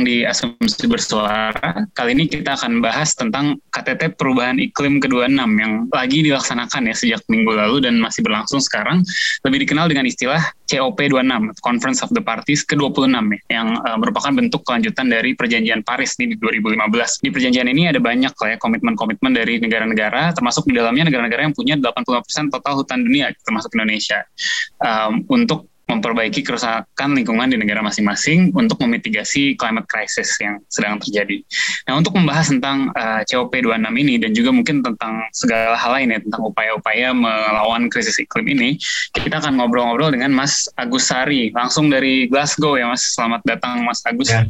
Datang di Asumsi Bersuara. Kali ini kita akan bahas tentang KTT Perubahan Iklim ke-26 yang lagi dilaksanakan ya sejak minggu lalu dan masih berlangsung sekarang. Lebih dikenal dengan istilah COP26, Conference of the Parties ke-26 ya, yang uh, merupakan bentuk kelanjutan dari Perjanjian Paris di 2015. Di perjanjian ini ada banyak lah ya komitmen-komitmen dari negara-negara, termasuk di dalamnya negara-negara yang punya 85% total hutan dunia, termasuk Indonesia, um, untuk memperbaiki kerusakan lingkungan di negara masing-masing untuk memitigasi climate crisis yang sedang terjadi. Nah, untuk membahas tentang uh, COP26 ini dan juga mungkin tentang segala hal lain ya tentang upaya-upaya melawan krisis iklim ini, kita akan ngobrol-ngobrol dengan Mas Agus Sari langsung dari Glasgow ya Mas. Selamat datang Mas Agus. Ya.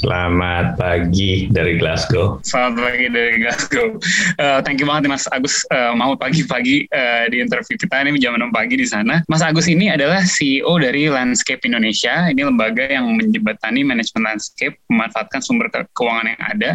Selamat pagi dari Glasgow. Selamat pagi dari Glasgow. Uh, thank you banget Mas Agus uh, mau pagi-pagi uh, di interview kita ini jam 6 pagi di sana. Mas Agus ini adalah CEO dari Landscape Indonesia. Ini lembaga yang menjembatani manajemen landscape, memanfaatkan sumber ke keuangan yang ada.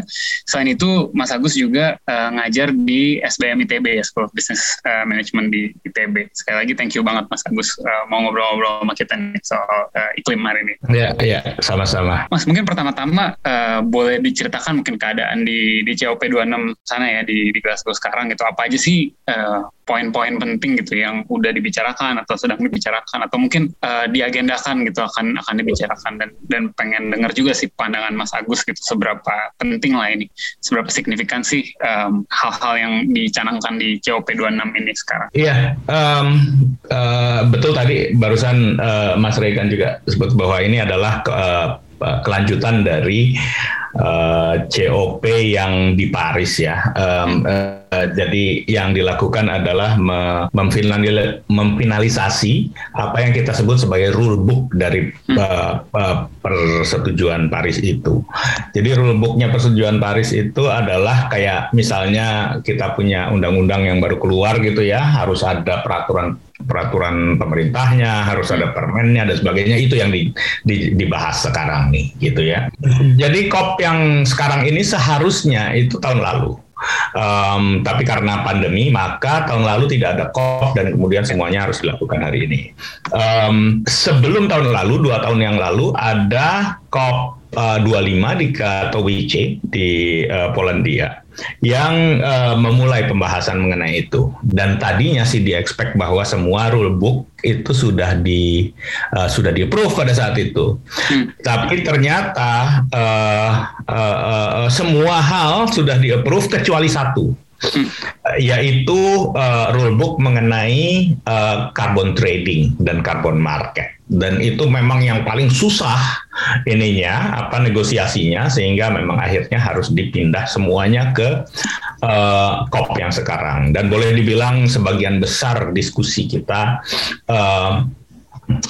Selain itu, Mas Agus juga uh, ngajar di SBM ITB ya, School of Business uh, Management di ITB. Sekali lagi thank you banget Mas Agus uh, mau ngobrol-ngobrol sama kita nih soal uh, iklim hari ini. Ya, ya, sama-sama. Mas, mungkin pertama-tama pertama uh, boleh diceritakan mungkin keadaan di di COP26 sana ya di di Glasgow sekarang gitu apa aja sih uh, poin-poin penting gitu yang udah dibicarakan atau sedang dibicarakan atau mungkin uh, diagendakan gitu akan akan dibicarakan dan dan pengen dengar juga sih pandangan Mas Agus gitu seberapa penting lah ini seberapa signifikan sih hal hal-hal yang dicanangkan di COP26 ini sekarang. Iya um, uh, betul tadi barusan uh, Mas Regan juga sebut bahwa ini adalah uh, kelanjutan dari uh, eh, COP yang di Paris ya. Um, uh, jadi yang dilakukan adalah memfinalisasi apa yang kita sebut sebagai rule book dari uh, uh, persetujuan Paris itu. Jadi rule booknya persetujuan Paris itu adalah kayak misalnya kita punya undang-undang yang baru keluar gitu ya, harus ada peraturan peraturan pemerintahnya, harus ada permennya dan sebagainya itu yang di, di, dibahas sekarang nih gitu ya. Jadi COP yang sekarang ini seharusnya itu tahun lalu. Um, tapi karena pandemi maka tahun lalu tidak ada COP dan kemudian semuanya harus dilakukan hari ini. Um, sebelum tahun lalu dua tahun yang lalu ada COP uh, 25 di Katowice di uh, Polandia yang uh, memulai pembahasan mengenai itu dan tadinya sih di expect bahwa semua rule book itu sudah di uh, sudah di approve pada saat itu hmm. tapi ternyata uh, uh, uh, semua hal sudah di approve kecuali satu. yaitu uh, rulebook mengenai uh, carbon trading dan carbon market. Dan itu memang yang paling susah ininya apa negosiasinya sehingga memang akhirnya harus dipindah semuanya ke uh, COP yang sekarang. Dan boleh dibilang sebagian besar diskusi kita uh,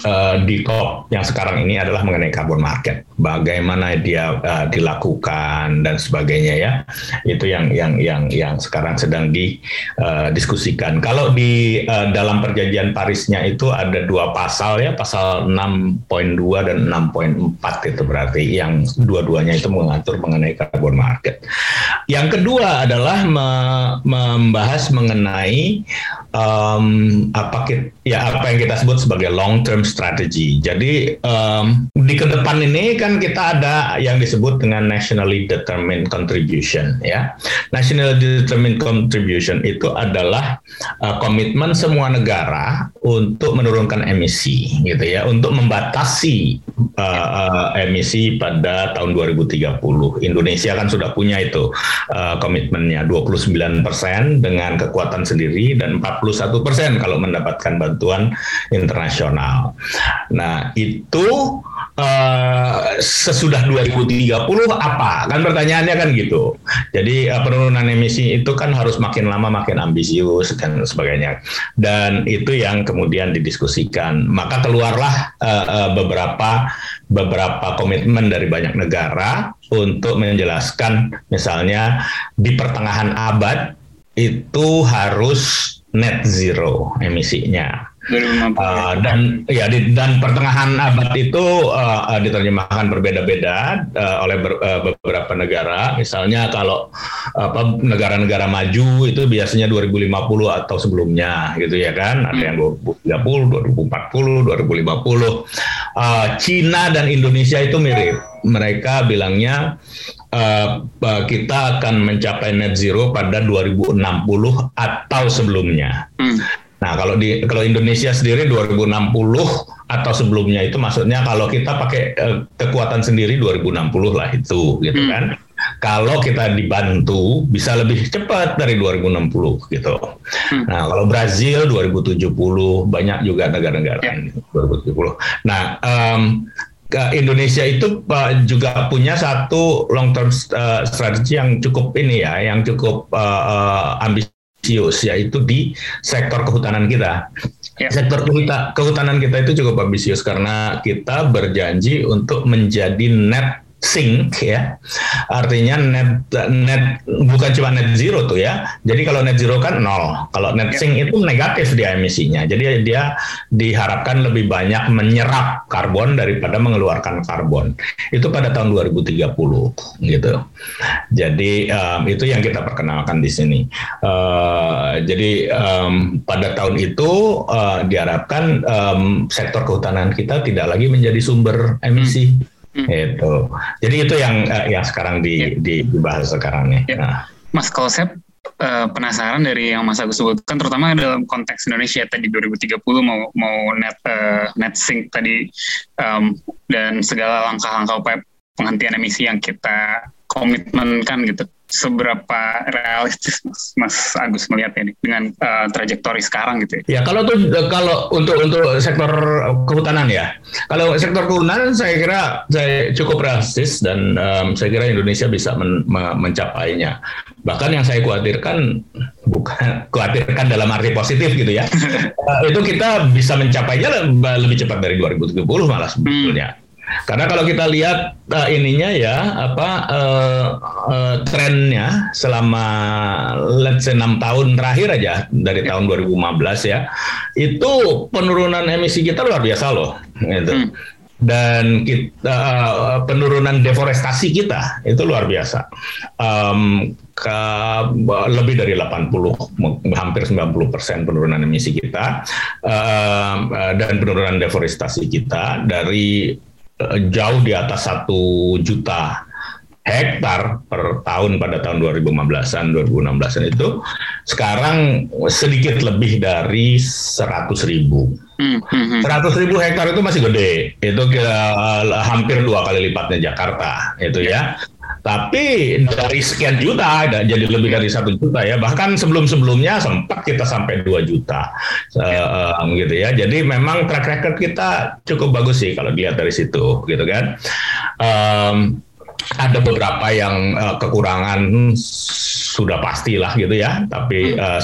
uh, di COP yang sekarang ini adalah mengenai carbon market, bagaimana dia uh, dilakukan dan sebagainya ya. Itu yang yang yang yang sekarang sedang didiskusikan. Uh, Kalau di uh, dalam perjanjian Parisnya itu ada dua pasal ya, pasal 6.2 dan 6.4 itu berarti yang dua-duanya itu mengatur mengenai carbon market. Yang kedua adalah me membahas mengenai um, apa ya apa yang kita sebut sebagai long term strategy. Jadi um, di ke depan ini kan kita ada yang disebut dengan nationally determined contribution ya. Nationally determined contribution itu adalah uh, komitmen semua negara untuk menurunkan emisi gitu ya, untuk membatasi uh, uh, emisi pada tahun 2030. Indonesia kan sudah punya itu uh, komitmennya 29% dengan kekuatan sendiri dan 41% kalau mendapatkan bantuan internasional. Nah, itu uh, sesudah 2030 apa? Kan pertanyaannya kan gitu. Jadi uh, penurunan emisi itu kan harus makin lama makin ambisius dan sebagainya. Dan itu yang kemudian didiskusikan. Maka keluarlah uh, uh, beberapa beberapa komitmen dari banyak negara untuk menjelaskan misalnya di pertengahan abad itu harus net zero emisinya. Uh, dan ya di, dan pertengahan abad itu uh, uh, diterjemahkan berbeda-beda uh, oleh ber, uh, beberapa negara. Misalnya kalau apa negara-negara maju itu biasanya 2050 atau sebelumnya gitu ya kan. Ada yang 2030, 2040, 2050. Uh, Cina dan Indonesia itu mirip. Mereka bilangnya uh, kita akan mencapai net zero pada 2060 atau sebelumnya. Hmm. Nah, kalau di kalau Indonesia sendiri 2060 atau sebelumnya itu maksudnya kalau kita pakai uh, kekuatan sendiri 2060 lah itu gitu hmm. kan. Kalau kita dibantu bisa lebih cepat dari 2060 gitu. Hmm. Nah, kalau Brazil 2070 banyak juga negara-negara yeah. 2070. Nah, um, Indonesia itu uh, juga punya satu long term uh, strategy yang cukup ini ya, yang cukup uh, uh, ambisius ambisius yaitu di sektor kehutanan kita. Ya. Sektor kehutanan kita itu cukup ambisius karena kita berjanji untuk menjadi net sink ya. Artinya net net bukan cuma net zero tuh ya. Jadi kalau net zero kan nol. Kalau net ya. sink itu negatif dia emisinya. Jadi dia diharapkan lebih banyak menyerap karbon daripada mengeluarkan karbon. Itu pada tahun 2030 gitu. Jadi um, itu yang kita perkenalkan di sini. Uh, jadi um, pada tahun itu uh, diharapkan um, sektor kehutanan kita tidak lagi menjadi sumber emisi. Hmm Hmm. Itu. Jadi itu yang uh, yang sekarang di, di dibahas sekarang nih. Ya. Nah. Mas kalau saya uh, penasaran dari yang Mas Agus sebutkan terutama dalam konteks Indonesia tadi 2030 mau mau net uh, net sink tadi um, dan segala langkah-langkah penghentian emisi yang kita komitmenkan gitu seberapa realistis Mas, Mas Agus melihat ini dengan uh, trajektori sekarang gitu ya? Ya kalau tuh kalau untuk untuk sektor kehutanan ya, kalau sektor kehutanan saya kira saya cukup realistis dan um, saya kira Indonesia bisa men, me, mencapainya. Bahkan yang saya khawatirkan bukan khawatirkan dalam arti positif gitu ya, itu kita bisa mencapainya lebih cepat dari 2030 malah sebetulnya. Hmm karena kalau kita lihat uh, ininya ya apa uh, uh, trennya selama let's say 6 tahun terakhir aja dari tahun 2015 ya itu penurunan emisi kita luar biasa loh gitu. Hmm. Dan kita uh, penurunan deforestasi kita itu luar biasa. Um, ke lebih dari 80 hampir 90 persen penurunan emisi kita uh, dan penurunan deforestasi kita dari jauh di atas satu juta hektar per tahun pada tahun 2015-an, 2016-an itu sekarang sedikit lebih dari 100 ribu. Hmm, hmm, hmm. 100 ribu hektar itu masih gede, itu uh, hampir dua kali lipatnya Jakarta, itu ya. Tapi dari sekian juta, jadi lebih dari satu juta ya. Bahkan sebelum-sebelumnya sempat kita sampai dua juta, uh, um, gitu ya. Jadi memang track record kita cukup bagus sih kalau dilihat dari situ, gitu kan. Um, ada beberapa yang uh, kekurangan sudah pastilah gitu ya. Tapi uh,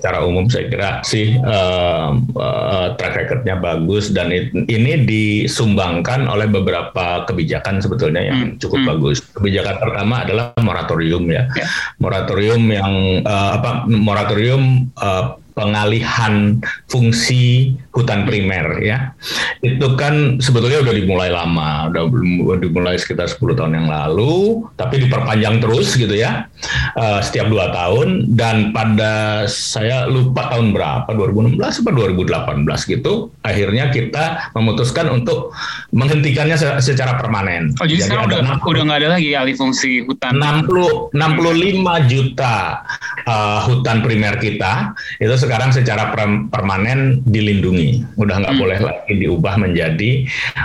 secara umum saya kira sih uh, uh, track recordnya bagus dan ini disumbangkan oleh beberapa kebijakan sebetulnya yang hmm. cukup hmm. bagus. Kebijakan pertama adalah moratorium ya, yeah. moratorium yang uh, apa moratorium uh, pengalihan fungsi hutan primer ya. Itu kan sebetulnya udah dimulai lama udah dimulai sekitar 10 tahun yang lalu tapi diperpanjang terus gitu ya uh, setiap dua tahun. Dan pada saya lupa tahun berapa 2016 atau 2018 gitu akhirnya kita memutuskan untuk menghentikannya secara permanen. Oh jadi, jadi sekarang udah udah nggak ada lagi alih fungsi hutan? 60 65 juta uh, hutan primer kita itu sekarang secara permanen dilindungi. Udah nggak hmm. boleh lagi diubah menjadi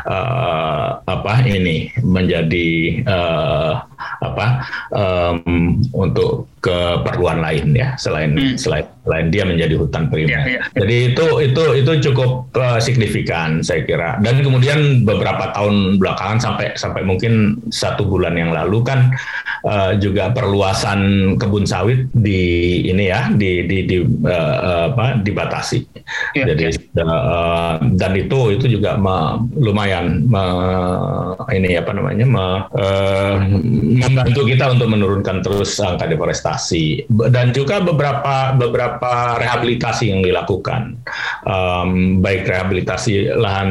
uh, apa ini menjadi uh, apa um, untuk keperluan lain ya selain hmm. selain selain dia menjadi hutan primer. Yeah, yeah. Jadi itu itu itu cukup uh, signifikan saya kira. Dan kemudian beberapa tahun belakangan sampai sampai mungkin satu bulan yang lalu kan uh, juga perluasan kebun sawit di ini ya di di, di uh, apa dibatasi. Yeah, Jadi yeah. Uh, dan itu itu juga me, lumayan me, ini apa namanya me, uh, membantu kita untuk menurunkan terus angka deforestasi dan juga beberapa beberapa rehabilitasi yang dilakukan, um, baik rehabilitasi lahan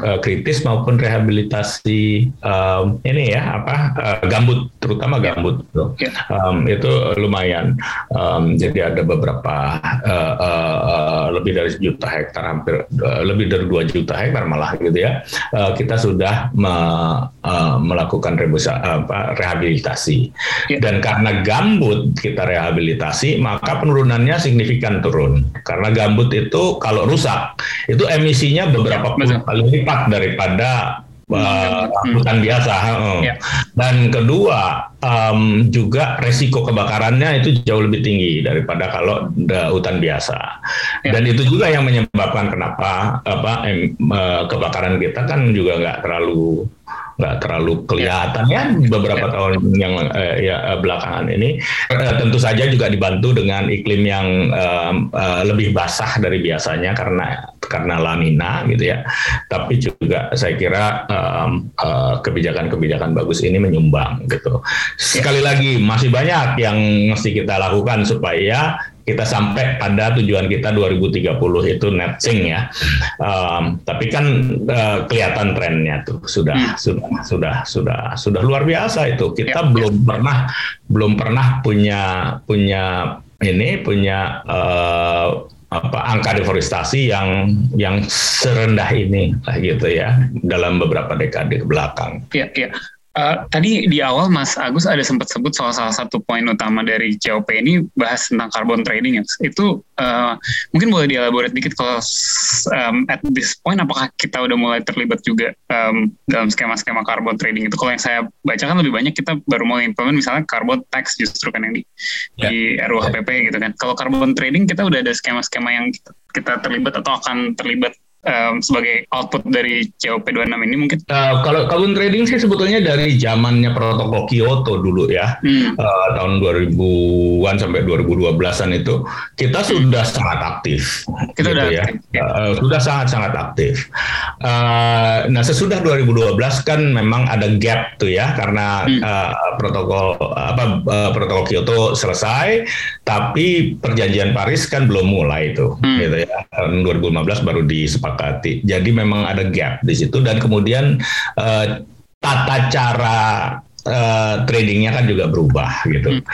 uh, kritis maupun rehabilitasi um, ini ya apa uh, gambut, terutama ya. gambut gitu. Um, itu lumayan. Um, jadi ada beberapa uh, uh, uh, lebih dari juta hektar, hampir uh, lebih dari dua juta hektar malah gitu ya. Uh, kita sudah me, uh, melakukan rebusa, apa, rehabilitasi. Ya. Dan karena gambut kita rehabilitasi, maka penurunannya signifikan turun karena gambut itu kalau rusak itu emisinya beberapa puluh kali lipat daripada uh, hutan biasa. Ya. Dan kedua um, juga resiko kebakarannya itu jauh lebih tinggi daripada kalau hutan biasa. Ya. Dan itu juga yang menyebabkan kenapa apa em, uh, kebakaran kita kan juga nggak terlalu nggak terlalu kelihatan. Ya beberapa ya. tahun yang uh, ya uh, belakangan ini uh, tentu saja juga dibantu dengan iklim yang uh, uh, lebih basah dari biasanya karena karena lanina gitu ya. Tapi juga saya kira kebijakan-kebijakan bagus ini menyumbang gitu. Sekali lagi masih banyak yang mesti kita lakukan supaya kita sampai pada tujuan kita 2030 itu net sink ya. Um, tapi kan uh, kelihatan trennya tuh sudah hmm. sudah sudah sudah sudah luar biasa itu. Kita ya, belum ya. pernah belum pernah punya punya ini punya uh, apa angka deforestasi yang yang serendah ini lah gitu ya dalam beberapa dekade ke belakang. Iya, iya. Uh, tadi di awal Mas Agus ada sempat sebut soal salah satu poin utama dari COP ini bahas tentang carbon trading ya. Itu uh, mungkin boleh dielaborate dikit kalau um, at this point apakah kita udah mulai terlibat juga um, dalam skema-skema carbon trading itu? Kalau yang saya baca kan lebih banyak kita baru mulai implement misalnya carbon tax justru kan yang di, yeah. di RUHPP gitu kan. Kalau carbon trading kita udah ada skema-skema yang kita, kita terlibat atau akan terlibat um, sebagai output dari COP26 ini mungkin? Uh, kalau carbon trading sih sebetulnya dari zamannya protokol Kyoto dulu ya, hmm. uh, tahun 2000-an sampai 2012-an itu kita sudah hmm. sangat aktif. Kita gitu ya. Aktif, ya. Uh, sudah sangat-sangat aktif. Uh, nah sesudah 2012 kan memang ada gap tuh ya karena hmm. uh, protokol apa uh, protokol Kyoto selesai, tapi perjanjian Paris kan belum mulai itu, hmm. gitu ya. Tahun 2015 baru disepakati disepakati. Jadi memang ada gap di situ dan kemudian uh, tata cara uh, tradingnya kan juga berubah gitu. Hmm.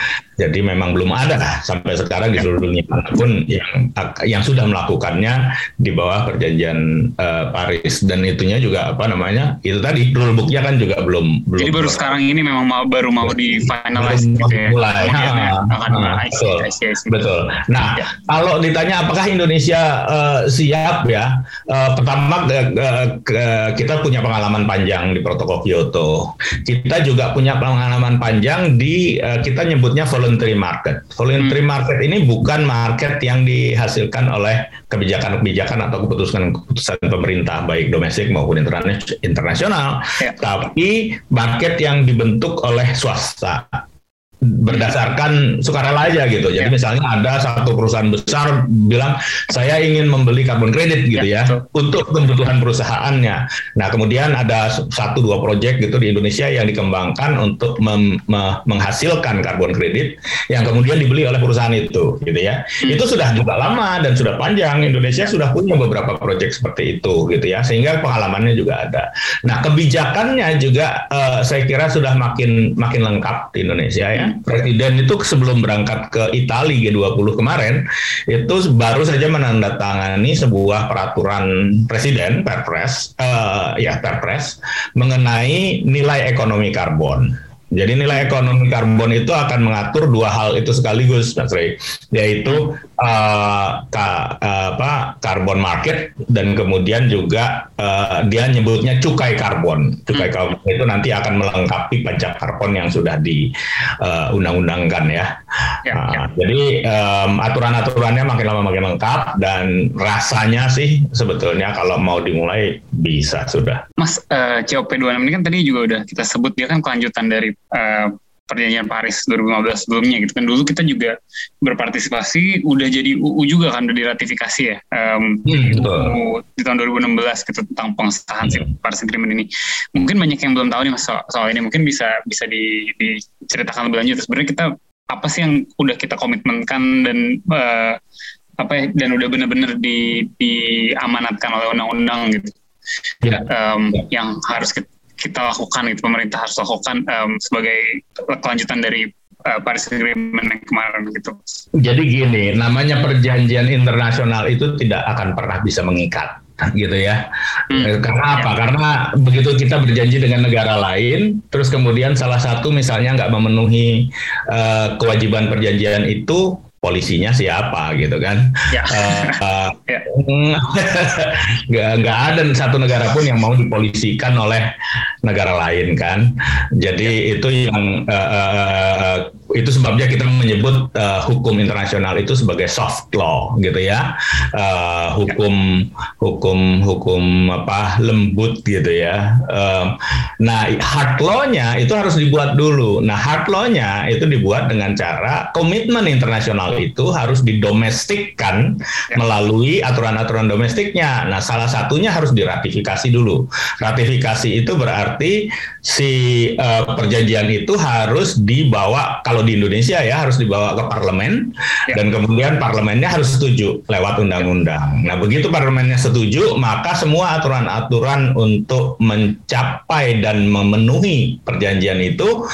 Jadi memang belum ada sampai sekarang di seluruh dunia pun yang yang sudah melakukannya di bawah perjanjian uh, Paris dan itunya juga apa namanya itu tadi rulebooknya kan juga belum belum. Jadi baru sekarang ini memang mau, baru mau di finalize gitu ya. Mulai. Ha, ha, betul. betul. Nah ya. kalau ditanya apakah Indonesia uh, siap ya? Uh, pertama uh, uh, kita punya pengalaman panjang di Protokol Kyoto. Kita juga punya pengalaman panjang di uh, kita nyebutnya voluntary voluntary market. Voluntary hmm. market ini bukan market yang dihasilkan oleh kebijakan-kebijakan atau keputusan-keputusan pemerintah baik domestik maupun internasional, ya. tapi market yang dibentuk oleh swasta berdasarkan sukarela aja gitu. Jadi ya. misalnya ada satu perusahaan besar bilang saya ingin membeli karbon kredit gitu ya, ya untuk kebutuhan perusahaannya. Nah kemudian ada satu dua proyek gitu di Indonesia yang dikembangkan untuk mem, me, menghasilkan karbon kredit yang kemudian dibeli oleh perusahaan itu gitu ya. Hmm. Itu sudah juga lama dan sudah panjang. Indonesia sudah punya beberapa proyek seperti itu gitu ya, sehingga pengalamannya juga ada. Nah kebijakannya juga uh, saya kira sudah makin makin lengkap di Indonesia ya Presiden itu sebelum berangkat ke Italia G20 kemarin itu baru saja menandatangani sebuah peraturan presiden Perpres uh, ya Perpres mengenai nilai ekonomi karbon. Jadi nilai ekonomi karbon itu akan mengatur dua hal itu sekaligus, Mas Ray, yaitu uh, ka, uh, apa carbon market dan kemudian juga uh, dia nyebutnya cukai karbon. Cukai hmm. karbon itu nanti akan melengkapi pajak karbon yang sudah di uh, undang-undangkan ya. Ya, ya. Jadi um, aturan-aturannya makin lama makin lengkap dan rasanya sih sebetulnya kalau mau dimulai bisa sudah. Mas uh, COP26 ini kan tadi juga udah kita sebut dia kan kelanjutan dari uh, perjanjian Paris 2015 sebelumnya gitu kan. Dulu kita juga berpartisipasi udah jadi UU juga kan udah diratifikasi ya um, hmm, UU di tahun 2016 gitu tentang pengesahan hmm. Paris Agreement ini. Mungkin banyak yang belum tahu nih mas soal, soal ini. Mungkin bisa bisa di, diceritakan lebih lanjut. Sebenarnya kita apa sih yang udah kita komitmenkan dan uh, apa ya, dan udah benar-benar di, diamanatkan oleh undang-undang gitu ya. um, yang harus kita kita lakukan itu pemerintah harus lakukan um, sebagai kelanjutan dari uh, Paris Agreement yang kemarin gitu. Jadi gini, namanya perjanjian internasional itu tidak akan pernah bisa mengikat gitu ya. Hmm. Eh, karena apa? Ya. Karena begitu kita berjanji dengan negara lain, terus kemudian salah satu misalnya nggak memenuhi uh, kewajiban perjanjian itu, polisinya siapa gitu kan ya. uh, uh, ya. nggak nggak ada satu negara pun yang mau dipolisikan oleh negara lain kan jadi ya. itu yang uh, uh, itu sebabnya kita menyebut uh, hukum internasional itu sebagai soft law gitu ya uh, hukum hukum hukum apa lembut gitu ya uh, nah hard law-nya itu harus dibuat dulu nah hard law-nya itu dibuat dengan cara komitmen internasional itu harus didomestikkan melalui aturan-aturan domestiknya. Nah, salah satunya harus diratifikasi dulu. Ratifikasi itu berarti si uh, perjanjian itu harus dibawa kalau di Indonesia ya harus dibawa ke parlemen ya. dan kemudian parlemennya harus setuju lewat undang-undang. Nah, begitu parlemennya setuju, maka semua aturan-aturan untuk mencapai dan memenuhi perjanjian itu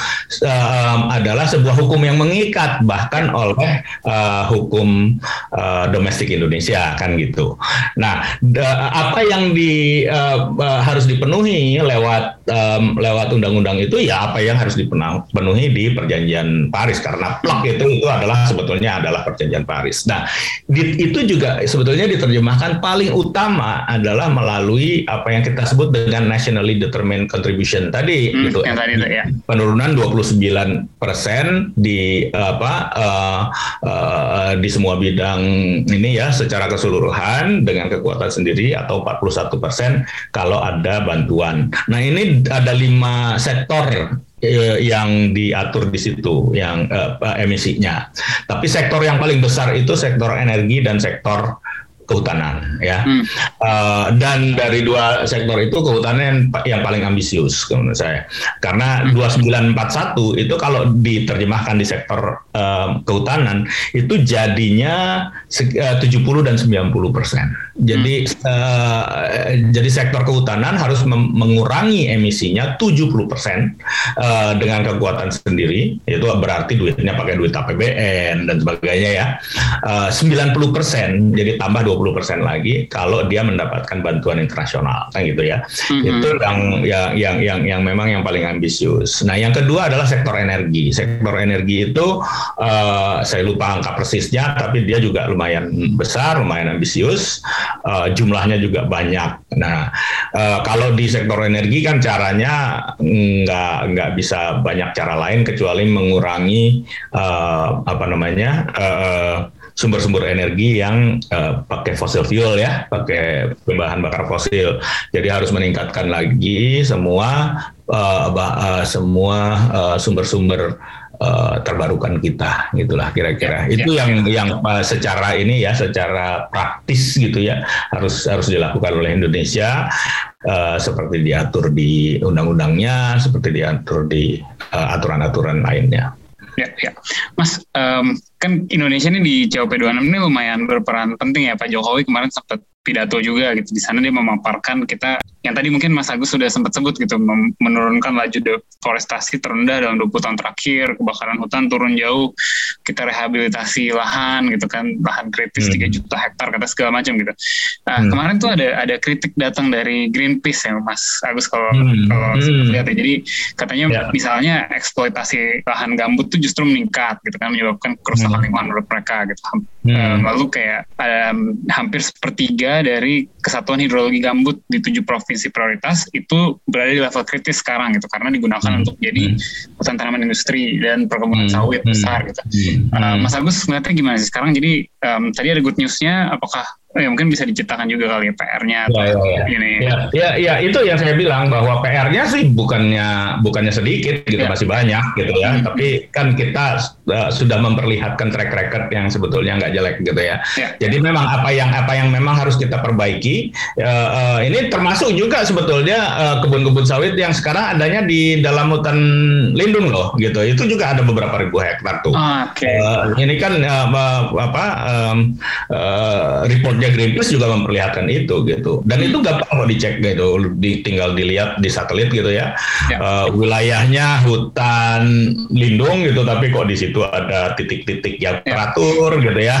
uh, adalah sebuah hukum yang mengikat bahkan oleh uh, hukum uh, domestik Indonesia kan gitu. Nah, apa yang di uh, uh, harus dipenuhi lewat um, lewat undang-undang itu ya apa yang harus dipenuhi di perjanjian Paris karena plak itu itu adalah sebetulnya adalah perjanjian Paris. Nah, di, itu juga sebetulnya diterjemahkan paling utama adalah melalui apa yang kita sebut dengan nationally determined contribution tadi hmm, gitu. Yang tadi ya. Penurunan 29 persen di apa uh, uh, Eh, di semua bidang ini ya secara keseluruhan dengan kekuatan sendiri atau 41 persen kalau ada bantuan. Nah ini ada lima sektor eh, yang diatur di situ yang uh, emisinya. Tapi sektor yang paling besar itu sektor energi dan sektor kehutanan ya. Hmm. Uh, dan dari dua sektor itu kehutanan yang, yang paling ambisius menurut saya. Karena hmm. 2941 itu kalau diterjemahkan di sektor uh, kehutanan itu jadinya uh, 70 dan 90 persen. Jadi hmm. uh, jadi sektor kehutanan harus mengurangi emisinya 70 persen uh, dengan kekuatan sendiri. Itu berarti duitnya pakai duit APBN dan sebagainya ya. Uh, 90 persen jadi tambah 20 20% lagi kalau dia mendapatkan bantuan internasional kan gitu ya. Mm-hmm. Itu yang yang yang yang yang memang yang paling ambisius. Nah, yang kedua adalah sektor energi. Sektor energi itu uh, saya lupa angka persisnya tapi dia juga lumayan besar, lumayan ambisius. Uh, jumlahnya juga banyak. Nah, uh, kalau di sektor energi kan caranya nggak nggak bisa banyak cara lain kecuali mengurangi uh, apa namanya uh, sumber-sumber energi yang uh, pakai fossil fuel ya, pakai bahan bakar fosil. Jadi harus meningkatkan lagi semua uh, uh, semua sumber-sumber uh, terbarukan kita gitulah kira-kira. Ya, Itu ya, yang ya. yang uh, secara ini ya, secara praktis gitu ya harus harus dilakukan oleh Indonesia uh, seperti diatur di undang-undangnya, seperti diatur di aturan-aturan uh, lainnya. Ya, ya. Mas, um, kan Indonesia ini di COP26 ini lumayan berperan penting ya Pak Jokowi kemarin sempat pidato juga gitu di sana dia memaparkan kita yang tadi mungkin Mas Agus sudah sempat sebut gitu menurunkan laju deforestasi terendah dalam 20 tahun terakhir kebakaran hutan turun jauh kita rehabilitasi lahan gitu kan lahan kritis hmm. 3 juta hektar kata segala macam gitu nah hmm. kemarin tuh ada ada kritik datang dari Greenpeace ya Mas Agus kalau hmm. kalau hmm. lihat ya jadi katanya ya. misalnya eksploitasi lahan gambut tuh justru meningkat gitu kan menyebabkan kerusakan hmm. lingkungan menurut mereka gitu hmm. um, lalu kayak um, hampir sepertiga dari Kesatuan Hidrologi Gambut di tujuh provinsi prioritas itu berada di level kritis sekarang gitu karena digunakan hmm. untuk jadi hmm. hutan tanaman industri dan perkebunan hmm. sawit hmm. besar gitu. Hmm. Uh, Mas Agus ngeliatnya gimana sih sekarang? Jadi um, tadi ada good newsnya, apakah ya mungkin bisa diciptakan juga kali ya PR-nya ya, ya, ya. ini. Ya, ya, ya itu yang saya bilang bahwa PR-nya sih bukannya bukannya sedikit gitu ya. masih banyak gitu ya. Hmm. Tapi kan kita uh, sudah memperlihatkan track record yang sebetulnya nggak jelek gitu ya. ya. Jadi memang apa yang apa yang memang harus kita perbaiki uh, uh, ini termasuk juga sebetulnya kebun kebun-kebun sawit yang sekarang adanya di dalam hutan lindung loh gitu. Itu juga ada beberapa ribu hektar tuh. Oh, okay. uh, ini kan uh, apa um, uh, report reportnya Greenpeace juga memperlihatkan itu gitu. Dan itu gampang kok dicek gitu, di, tinggal dilihat di satelit gitu ya. ya. Uh, wilayahnya hutan lindung gitu, tapi kok di situ ada titik-titik yang ya. teratur gitu ya.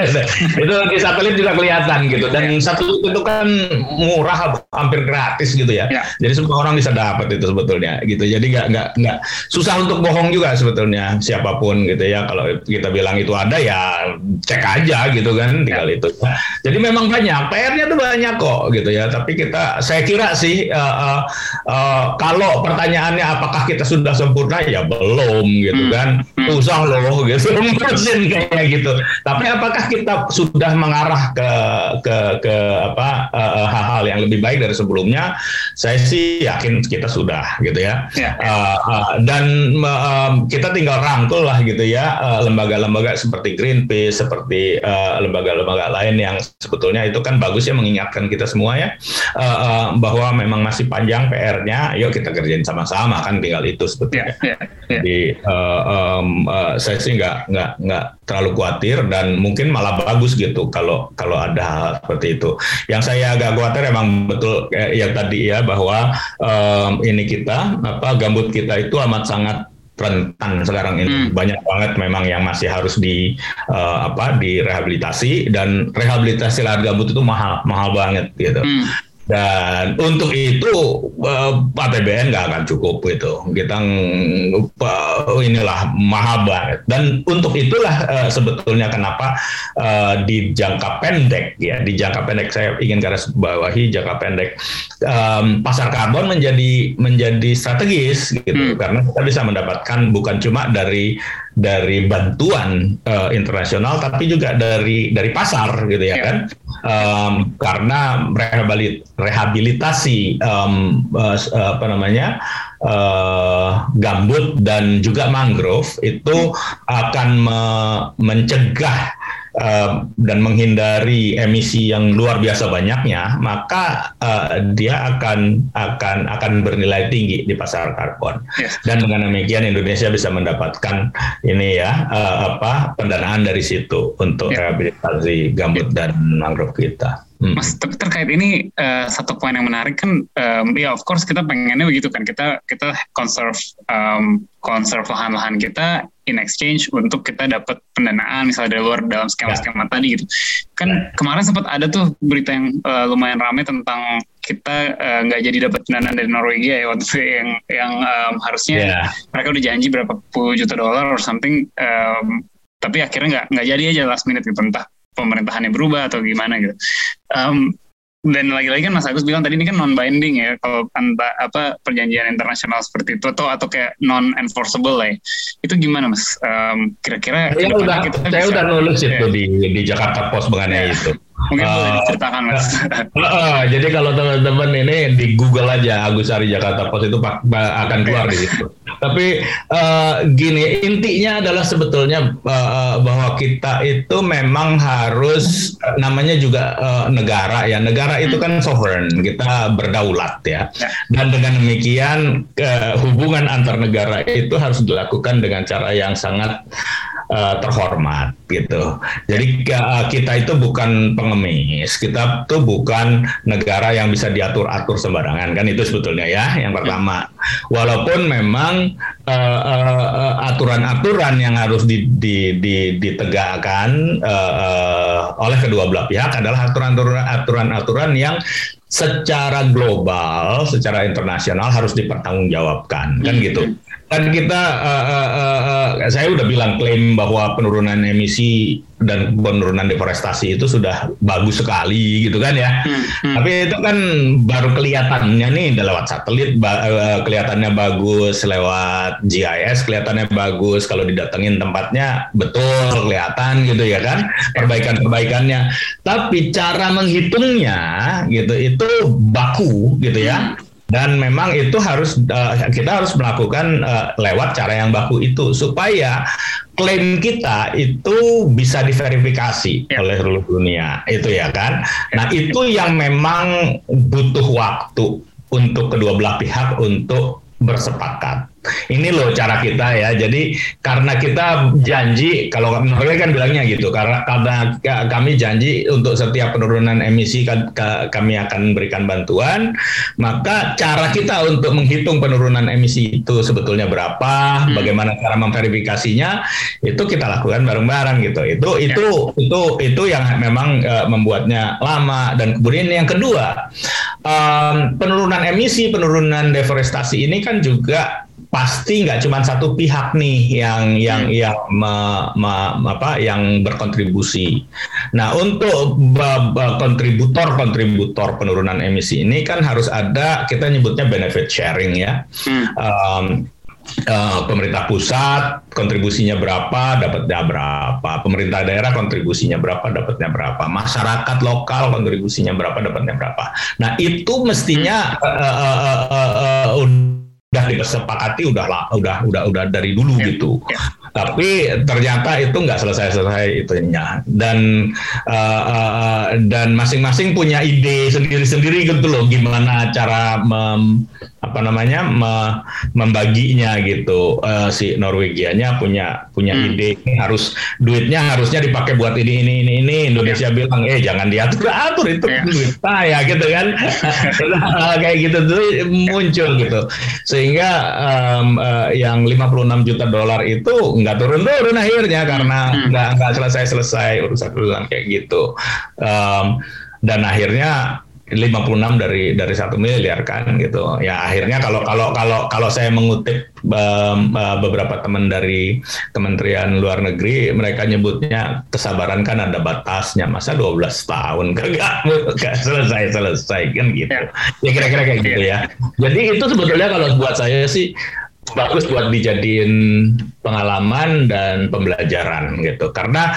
itu di satelit juga kelihatan gitu. Dan ya. satelit itu kan murah, hampir gratis gitu ya. ya. Jadi semua orang bisa dapat itu sebetulnya gitu. Jadi nggak nggak nggak susah untuk bohong juga sebetulnya siapa pun gitu ya. Kalau kita bilang itu ada ya cek aja gitu kan, tinggal ya. itu. Jadi memang banyak, PR-nya tuh banyak kok gitu ya. Tapi kita, saya kira sih uh, uh, uh, kalau pertanyaannya apakah kita sudah sempurna ya belum gitu hmm. kan. Hmm. Usah loh gitu, ngurusin kayak gitu. Tapi apakah kita sudah mengarah ke ke ke apa hal-hal uh, yang lebih baik dari sebelumnya? Saya sih yakin kita sudah gitu ya. ya. Uh, uh, dan uh, kita tinggal rangkul lah gitu ya lembaga-lembaga uh, seperti Greenpeace, seperti lembaga-lembaga uh, lain yang sebetulnya itu kan bagus ya mengingatkan kita semua ya uh, uh, bahwa memang masih panjang PR-nya. Yuk kita kerjain sama-sama kan tinggal itu sebetulnya. Yeah, yeah, yeah. Jadi uh, um, uh, saya sih nggak nggak nggak terlalu khawatir dan mungkin malah bagus gitu kalau kalau ada hal seperti itu. Yang saya agak khawatir emang betul eh, yang tadi ya bahwa um, ini kita apa gambut kita itu amat sangat rentan sekarang ini hmm. banyak banget memang yang masih harus di uh, apa direhabilitasi dan rehabilitasi lahan gambut itu mahal mahal banget gitu. Hmm. Dan untuk itu eh, APBN nggak akan cukup itu. Kita uh, inilah mahal banget. Dan untuk itulah uh, sebetulnya kenapa di jangka pendek ya di jangka pendek saya ingin garis bawahi jangka pendek pasar karbon menjadi menjadi strategis gitu hmm. karena kita bisa mendapatkan bukan cuma dari dari bantuan uh, internasional tapi juga dari dari pasar gitu ya, ya. kan um, karena rehabilitasi um, uh, apa namanya uh, gambut dan juga mangrove itu akan me mencegah uh, dan menghindari emisi yang luar biasa banyaknya, maka uh, dia akan akan akan bernilai tinggi di pasar karbon. Yes. Dan dengan demikian Indonesia bisa mendapatkan ini ya uh, apa pendanaan dari situ untuk yeah. rehabilitasi gambut yeah. dan mangrove kita. Hmm. Mas, tapi terkait ini uh, satu poin yang menarik kan, um, ya of course kita pengennya begitu kan, kita kita conserve um, conserve lahan-lahan kita in exchange untuk kita dapat pendanaan misalnya dari luar dalam skema-skema ya. tadi gitu. Kan ya. kemarin sempat ada tuh berita yang uh, lumayan ramai tentang kita nggak uh, jadi dapat pendanaan dari Norwegia ya waktu itu yang yang um, harusnya yeah. mereka udah janji berapa puluh juta dolar or something um, tapi akhirnya nggak nggak jadi aja last minute gitu entah pemerintahannya berubah atau gimana gitu. Um, dan lagi-lagi kan Mas Agus bilang tadi ini kan non binding ya kalau anta, apa perjanjian internasional seperti itu atau atau kayak non enforceable lah ya. Itu gimana Mas? Um, kira-kira saya udah kita saya bisa, udah nulis ya. itu di di Jakarta Post mengenai ya. itu. Mungkin uh, boleh eh, diceritakan mas. Uh, uh, jadi kalau teman-teman ini di Google aja Agus Ari Jakarta Post itu akan keluar di situ. Tapi uh, gini intinya adalah sebetulnya uh, bahwa kita itu memang harus namanya juga uh, negara ya. Negara itu kan sovereign, kita berdaulat ya. ya. Dan dengan demikian uh, hubungan antar negara itu harus dilakukan dengan cara yang sangat uh, terhormat gitu. Jadi uh, kita itu bukan pengemis, kita tuh bukan negara yang bisa diatur-atur sembarangan kan itu sebetulnya ya yang pertama. Walaupun memang aturan-aturan uh, uh, yang harus di, di, di, ditegakkan uh, uh, oleh kedua belah pihak adalah aturan-aturan yang secara global, secara internasional harus dipertanggungjawabkan kan gitu. Dan kita, uh, uh, uh, saya udah bilang klaim bahwa penurunan emisi dan penurunan deforestasi itu sudah bagus sekali gitu kan ya. Hmm, hmm. Tapi itu kan baru kelihatannya nih lewat satelit uh, kelihatannya bagus, lewat GIS kelihatannya bagus kalau didatengin tempatnya betul kelihatan gitu ya kan perbaikan-perbaikannya. Tapi cara menghitungnya gitu itu baku gitu ya. Hmm dan memang itu harus uh, kita harus melakukan uh, lewat cara yang baku itu supaya klaim kita itu bisa diverifikasi ya. oleh seluruh dunia itu ya kan nah itu yang memang butuh waktu untuk kedua belah pihak untuk bersepakat ini loh cara kita ya. Jadi karena kita janji kalau mereka kan bilangnya gitu karena karena kami janji untuk setiap penurunan emisi kami akan berikan bantuan, maka cara kita untuk menghitung penurunan emisi itu sebetulnya berapa, hmm. bagaimana cara memverifikasinya itu kita lakukan bareng-bareng gitu. Itu ya. itu itu itu yang memang uh, membuatnya lama dan kemudian yang kedua um, penurunan emisi, penurunan deforestasi ini kan juga pasti nggak cuma satu pihak nih yang yang hmm. yang me, me, apa yang berkontribusi. Nah untuk kontributor kontributor penurunan emisi ini kan harus ada kita nyebutnya benefit sharing ya. Hmm. Um, Uh, pemerintah pusat kontribusinya berapa dapatnya berapa pemerintah daerah kontribusinya berapa dapatnya berapa masyarakat lokal kontribusinya berapa dapatnya berapa nah itu mestinya uh, uh, uh, uh, uh, udah disepakati udah udah udah udah dari dulu ya, gitu. Ya. Tapi ternyata itu nggak selesai-selesai itunya dan uh, uh, dan masing-masing punya ide sendiri-sendiri gitu loh gimana cara mem, apa namanya me, membaginya gitu uh, si Norwegianya punya punya hmm. ide ini harus duitnya harusnya dipakai buat ini ini ini ini Indonesia ya. bilang eh jangan diatur atur itu ya. duit saya gitu kan kayak gitu tuh muncul gitu sehingga um, uh, yang 56 juta dolar itu nggak turun-turun akhirnya karena hmm. nggak hmm. nggak selesai-selesai urusan-urusan kayak gitu um, dan akhirnya 56 dari dari satu miliar kan gitu. Ya akhirnya kalau kalau kalau kalau saya mengutip um, beberapa teman dari Kementerian Luar Negeri mereka nyebutnya kesabaran kan ada batasnya. Masa 12 tahun kagak selesai selesai kan gitu. Ya, ya kira-kira kayak gitu ya. Jadi itu sebetulnya kalau buat saya sih bagus buat dijadiin pengalaman dan pembelajaran gitu. Karena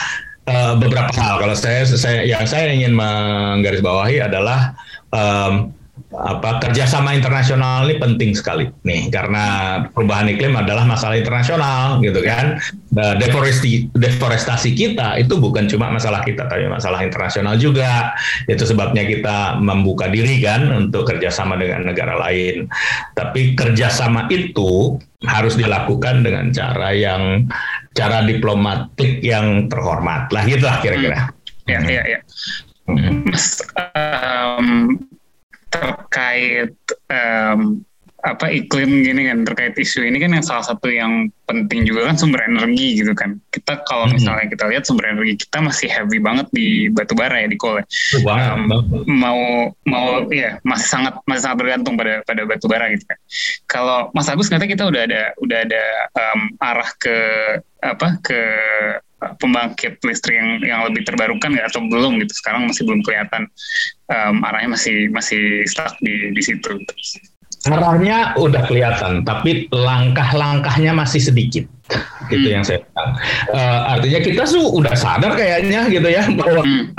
uh, beberapa hal. Kalau saya saya yang saya ingin menggarisbawahi adalah um, apa kerjasama internasional ini penting sekali nih. Karena perubahan iklim adalah masalah internasional gitu kan. Deforestasi deforestasi kita itu bukan cuma masalah kita tapi masalah internasional juga. Itu sebabnya kita membuka diri kan untuk kerjasama dengan negara lain. Tapi kerjasama itu harus dilakukan dengan cara yang cara diplomatik yang terhormat. Lah gitu lah kira-kira. Hmm. ya ya ya. Mas, um, terkait um, apa iklim gini kan terkait isu ini kan yang salah satu yang penting juga kan sumber energi gitu kan. Kita kalau hmm. misalnya kita lihat sumber energi kita masih heavy banget di batu bara ya di coal um, mau mau ya masih sangat masih sangat bergantung pada pada batu bara gitu kan. Kalau Mas Agus ternyata kita udah ada udah ada um, arah ke apa ke pembangkit listrik yang yang lebih terbarukan nggak? Atau belum gitu? Sekarang masih belum kelihatan um, arahnya masih masih stuck di di situ arahnya udah kelihatan tapi langkah-langkahnya masih sedikit gitu hmm. yang saya bilang. Uh, artinya kita tuh udah sadar kayaknya gitu ya bahwa hmm.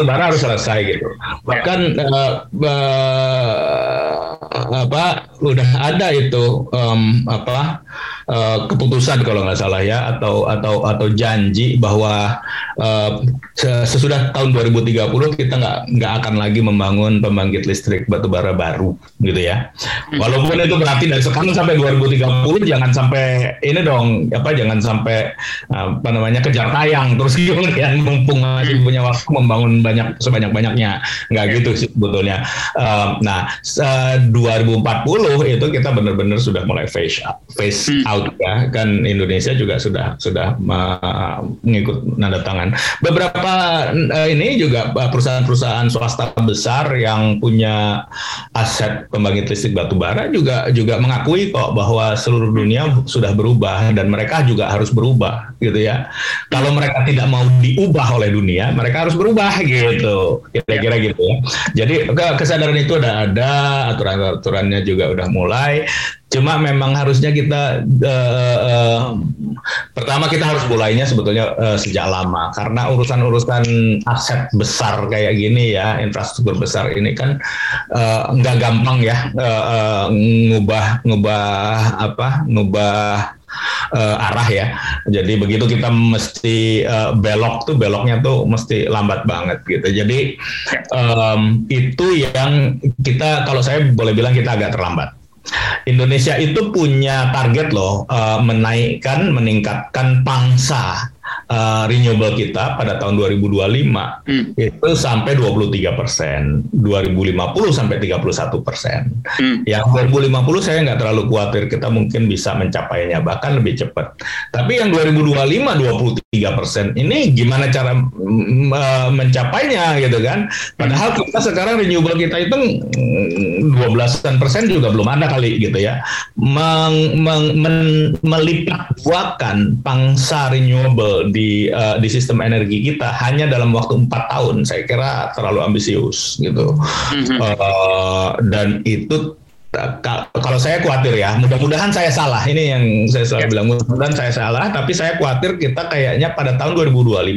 saudara harus selesai gitu. Bahkan uh, uh, apa udah ada itu um, apa uh, keputusan kalau nggak salah ya atau atau atau janji bahwa uh, sesudah tahun 2030 kita nggak nggak akan lagi membangun pembangkit listrik batubara baru gitu ya. Hmm. Walaupun itu berarti dari sekarang sampai 2030 jangan sampai ini dong apa jangan sampai apa namanya kejar tayang terus kemudian mumpung masih punya waktu membangun banyak sebanyak banyaknya nggak gitu sih sebetulnya. Uh, nah uh, 2040 itu kita benar-benar sudah mulai phase out, phase hmm. out ya. Kan Indonesia juga sudah sudah mengikut nanda tangan. Beberapa uh, ini juga perusahaan-perusahaan swasta besar yang punya aset pembangkit listrik batu bara juga juga mengakui kok bahwa seluruh dunia sudah berubah dan mereka juga harus berubah gitu ya. Kalau mereka tidak mau diubah oleh dunia, mereka harus berubah gitu. Kira-kira gitu ya. Jadi kesadaran itu udah ada, aturan-aturannya juga udah mulai. Cuma memang harusnya kita uh, uh, pertama kita harus mulainya sebetulnya uh, sejak lama karena urusan-urusan aset besar kayak gini ya infrastruktur besar ini kan uh, nggak gampang ya uh, uh, ngubah ngubah apa ngubah uh, arah ya. Jadi begitu kita mesti uh, belok tuh beloknya tuh mesti lambat banget gitu. Jadi um, itu yang kita kalau saya boleh bilang kita agak terlambat. Indonesia itu punya target loh uh, menaikkan meningkatkan pangsa uh, renewable kita pada tahun 2025 hmm. itu sampai 23 persen, 2050 sampai 31 persen. Hmm. Yang 2050 saya nggak terlalu khawatir kita mungkin bisa mencapainya bahkan lebih cepat. Tapi yang 2025 23 persen ini gimana cara uh, mencapainya gitu kan? Padahal kita sekarang renewable kita itu 12 persen juga belum ada kali gitu ya. Meng, meng, men, melipat buakan pangsa renewable di uh, di sistem energi kita hanya dalam waktu empat tahun saya kira terlalu ambisius gitu mm-hmm. uh, dan itu kalau saya khawatir ya, mudah-mudahan saya salah. Ini yang saya selalu ya. bilang, mudah-mudahan saya salah. Tapi saya khawatir kita kayaknya pada tahun 2025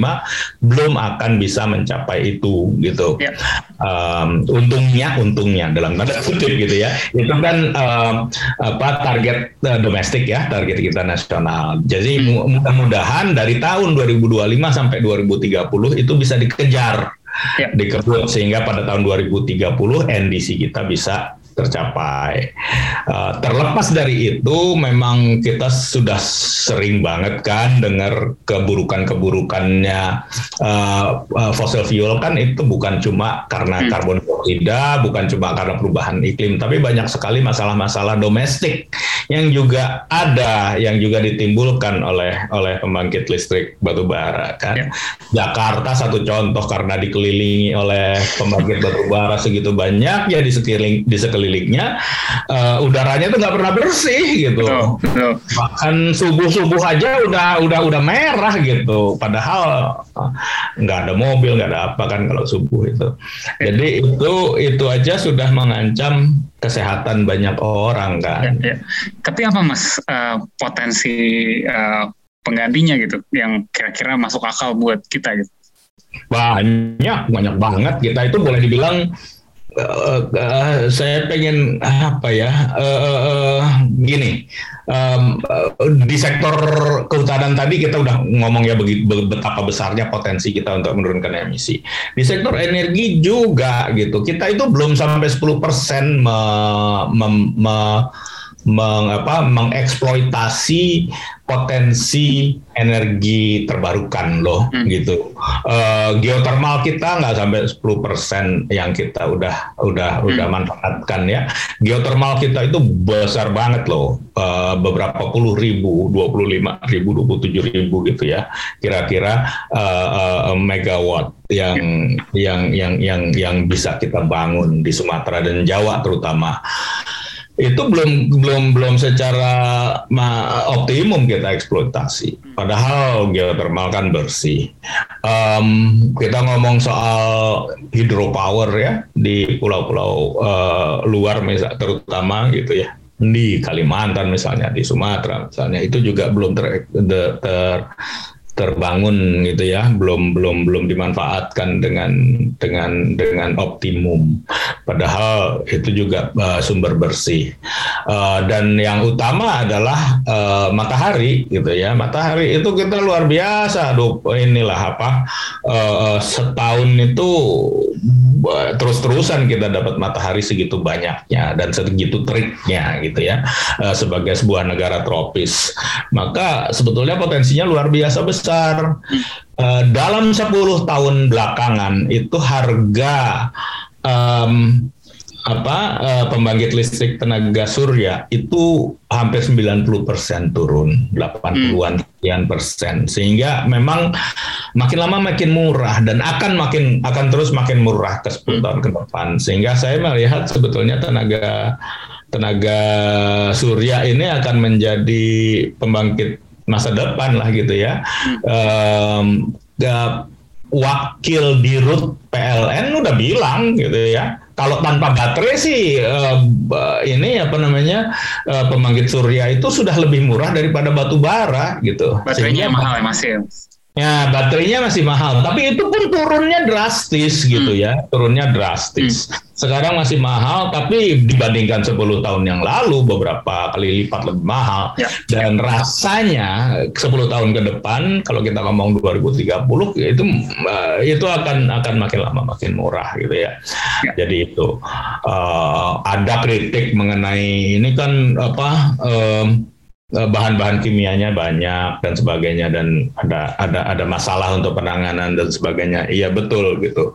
belum akan bisa mencapai itu, gitu. Ya. Um, untungnya, untungnya dalam tanda kutip gitu ya. Itu kan um, apa target uh, domestik ya, target kita nasional. Jadi hmm. mudah-mudahan dari tahun 2025 sampai 2030 itu bisa dikejar. Ya. dikebut sehingga pada tahun 2030 NDC kita bisa tercapai. Uh, terlepas dari itu, memang kita sudah sering banget kan dengar keburukan-keburukannya uh, uh, fossil fuel kan itu bukan cuma karena hmm. karbon dioksida, bukan cuma karena perubahan iklim, tapi banyak sekali masalah-masalah domestik yang juga ada, yang juga ditimbulkan oleh oleh pembangkit listrik batu bara kan. Ya. Jakarta satu contoh karena dikelilingi oleh pembangkit batu bara segitu banyak ya di sekeliling di sekeliling sekelilingnya uh, udaranya tuh nggak pernah bersih gitu. Betul, betul. Bahkan subuh subuh aja udah udah udah merah gitu. Padahal eh, nggak ada mobil nggak ada apa kan kalau subuh itu. Jadi itu itu aja sudah mengancam kesehatan banyak orang kan. Ya, ya. Tapi apa mas uh, potensi uh, penggantinya gitu yang kira-kira masuk akal buat kita gitu? Banyak, banyak banget. Kita itu boleh dibilang uh, uh, saya pengen apa ya? Uh, uh, gini. Um, di sektor kehutanan tadi kita udah ngomong ya begitu betapa besarnya potensi kita untuk menurunkan emisi. Di sektor energi juga gitu. Kita itu belum sampai 10 persen me, me, me, meng, apa, mengeksploitasi potensi energi terbarukan loh hmm. gitu. Uh, geothermal kita nggak sampai 10% yang kita udah udah hmm. udah manfaatkan ya. Geothermal kita itu besar banget loh. Uh, beberapa puluh ribu, 25 ribu, 27 ribu gitu ya. Kira-kira uh, uh, megawatt yang hmm. yang yang yang yang bisa kita bangun di Sumatera dan Jawa terutama itu belum belum belum secara optimum kita eksploitasi. Padahal geothermal kan bersih. Um, kita ngomong soal hidropower ya di pulau-pulau uh, luar misal terutama gitu ya di Kalimantan misalnya di Sumatera misalnya itu juga belum ter, ter terbangun gitu ya belum belum belum dimanfaatkan dengan dengan dengan optimum. Padahal itu juga uh, sumber bersih. Uh, dan yang utama adalah uh, matahari gitu ya. Matahari itu kita luar biasa Aduh, inilah apa uh, setahun itu terus-terusan kita dapat matahari segitu banyaknya dan segitu teriknya gitu ya uh, sebagai sebuah negara tropis maka sebetulnya potensinya luar biasa besar. Uh, dalam 10 tahun belakangan itu harga um, apa uh, pembangkit listrik tenaga surya itu hampir 90 persen turun 80-an sekian persen sehingga memang makin lama makin murah dan akan makin akan terus makin murah ke 10 tahun ke depan sehingga saya melihat sebetulnya tenaga tenaga surya ini akan menjadi pembangkit masa depan lah gitu ya. Hmm. Um, wakil dirut PLN udah bilang gitu ya. Kalau tanpa baterai sih uh, ini apa namanya uh, pembangkit surya itu sudah lebih murah daripada batu bara gitu. Baterainya Sehingga, mahal ya masih. Ya, baterainya masih mahal, tapi itu pun turunnya drastis gitu hmm. ya, turunnya drastis. Hmm. Sekarang masih mahal, tapi dibandingkan 10 tahun yang lalu beberapa kali lipat lebih mahal. Ya. Dan rasanya 10 tahun ke depan, kalau kita ngomong 2030, ya itu uh, itu akan akan makin lama makin murah gitu ya. ya. Jadi itu uh, ada kritik mengenai ini kan apa? Um, bahan-bahan kimianya banyak dan sebagainya dan ada ada ada masalah untuk penanganan dan sebagainya iya betul gitu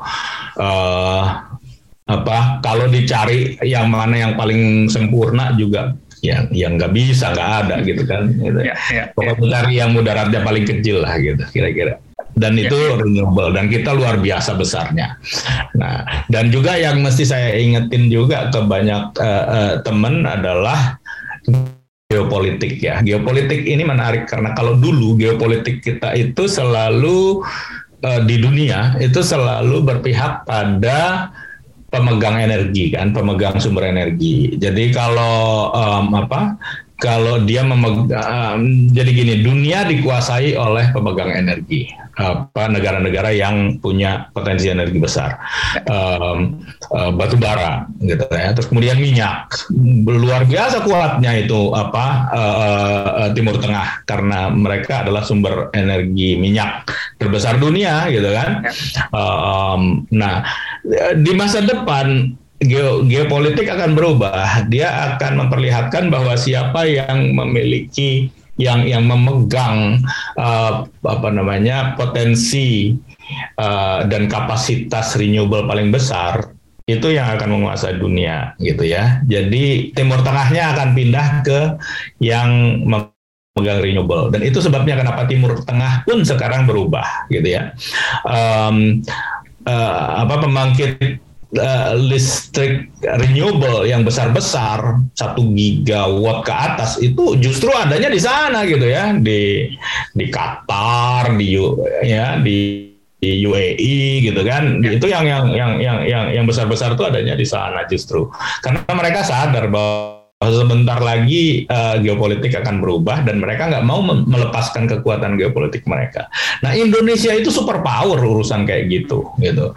uh, apa kalau dicari yang mana yang paling sempurna juga yang yang nggak bisa nggak ada gitu kan gitu. ya, ya, pokoknya ya. cari yang mudaratnya paling kecil lah gitu kira-kira dan itu ya. renewable dan kita luar biasa besarnya. Nah, dan juga yang mesti saya ingetin juga ke banyak uh, uh, teman adalah geopolitik ya. Geopolitik ini menarik karena kalau dulu geopolitik kita itu selalu uh, di dunia itu selalu berpihak pada pemegang energi kan, pemegang sumber energi. Jadi kalau um, apa? Kalau dia memegang, um, jadi gini, dunia dikuasai oleh pemegang energi apa negara-negara yang punya potensi energi besar. Um, uh, batu bara gitu ya. Terus kemudian minyak luar biasa kuatnya itu apa uh, uh, Timur Tengah karena mereka adalah sumber energi minyak terbesar dunia gitu kan. Um, nah di masa depan geopolitik akan berubah dia akan memperlihatkan bahwa siapa yang memiliki yang yang memegang uh, apa namanya potensi uh, dan kapasitas renewable paling besar itu yang akan menguasai dunia gitu ya. Jadi Timur Tengahnya akan pindah ke yang memegang renewable dan itu sebabnya kenapa Timur Tengah pun sekarang berubah gitu ya. Um, uh, apa pembangkit uh, listrik renewable yang besar-besar satu gigawatt ke atas itu justru adanya di sana gitu ya. Di di Qatar di ya di di UAE gitu kan. Itu yang yang yang yang yang yang besar-besar itu adanya di sana justru. Karena mereka sadar bahwa sebentar lagi uh, geopolitik akan berubah dan mereka nggak mau melepaskan kekuatan geopolitik mereka. Nah Indonesia itu super power urusan kayak gitu, gitu.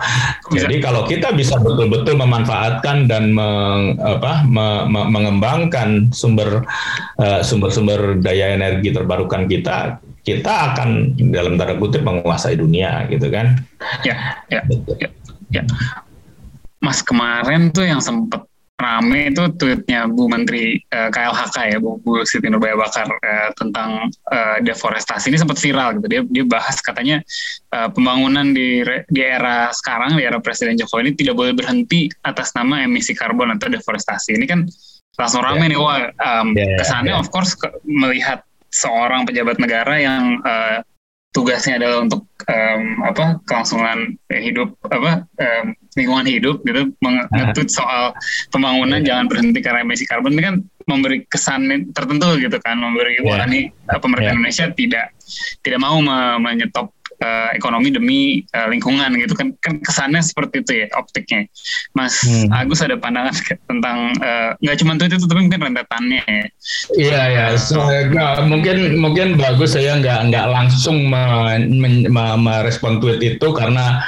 Jadi kalau kita bisa betul-betul memanfaatkan dan meng, apa, me, me, mengembangkan sumber uh, sumber-sumber daya energi terbarukan kita, kita akan dalam tanda kutip menguasai dunia, gitu kan? Ya, ya, ya. ya. Mas kemarin tuh yang sempat rame itu tweetnya Bu Menteri uh, eh, KLHK ya Bu, Bu Siti Nurbaya Bakar uh, tentang uh, deforestasi ini sempat viral gitu dia dia bahas katanya uh, pembangunan di di era sekarang di era Presiden Jokowi ini tidak boleh berhenti atas nama emisi karbon atau deforestasi ini kan langsung rame yeah. nih wah um, yeah, yeah, kesannya yeah. of course ke, melihat seorang pejabat negara yang uh, tugasnya adalah untuk um, apa kelangsungan hidup apa um, lingkungan hidup gitu mengetut soal pembangunan yeah. jangan berhenti karena emisi karbon ini kan memberi kesan tertentu gitu kan memberi yeah. wah ini pemerintah yeah. Indonesia tidak tidak mau menyetop uh, ekonomi demi uh, lingkungan gitu kan kan kesannya seperti itu ya optiknya. Mas hmm. Agus ada pandangan tentang uh, nggak cuma itu tapi mungkin rentetannya ya. Iya ya, so, uh, mungkin mungkin bagus saya nggak nggak langsung merespon tweet itu karena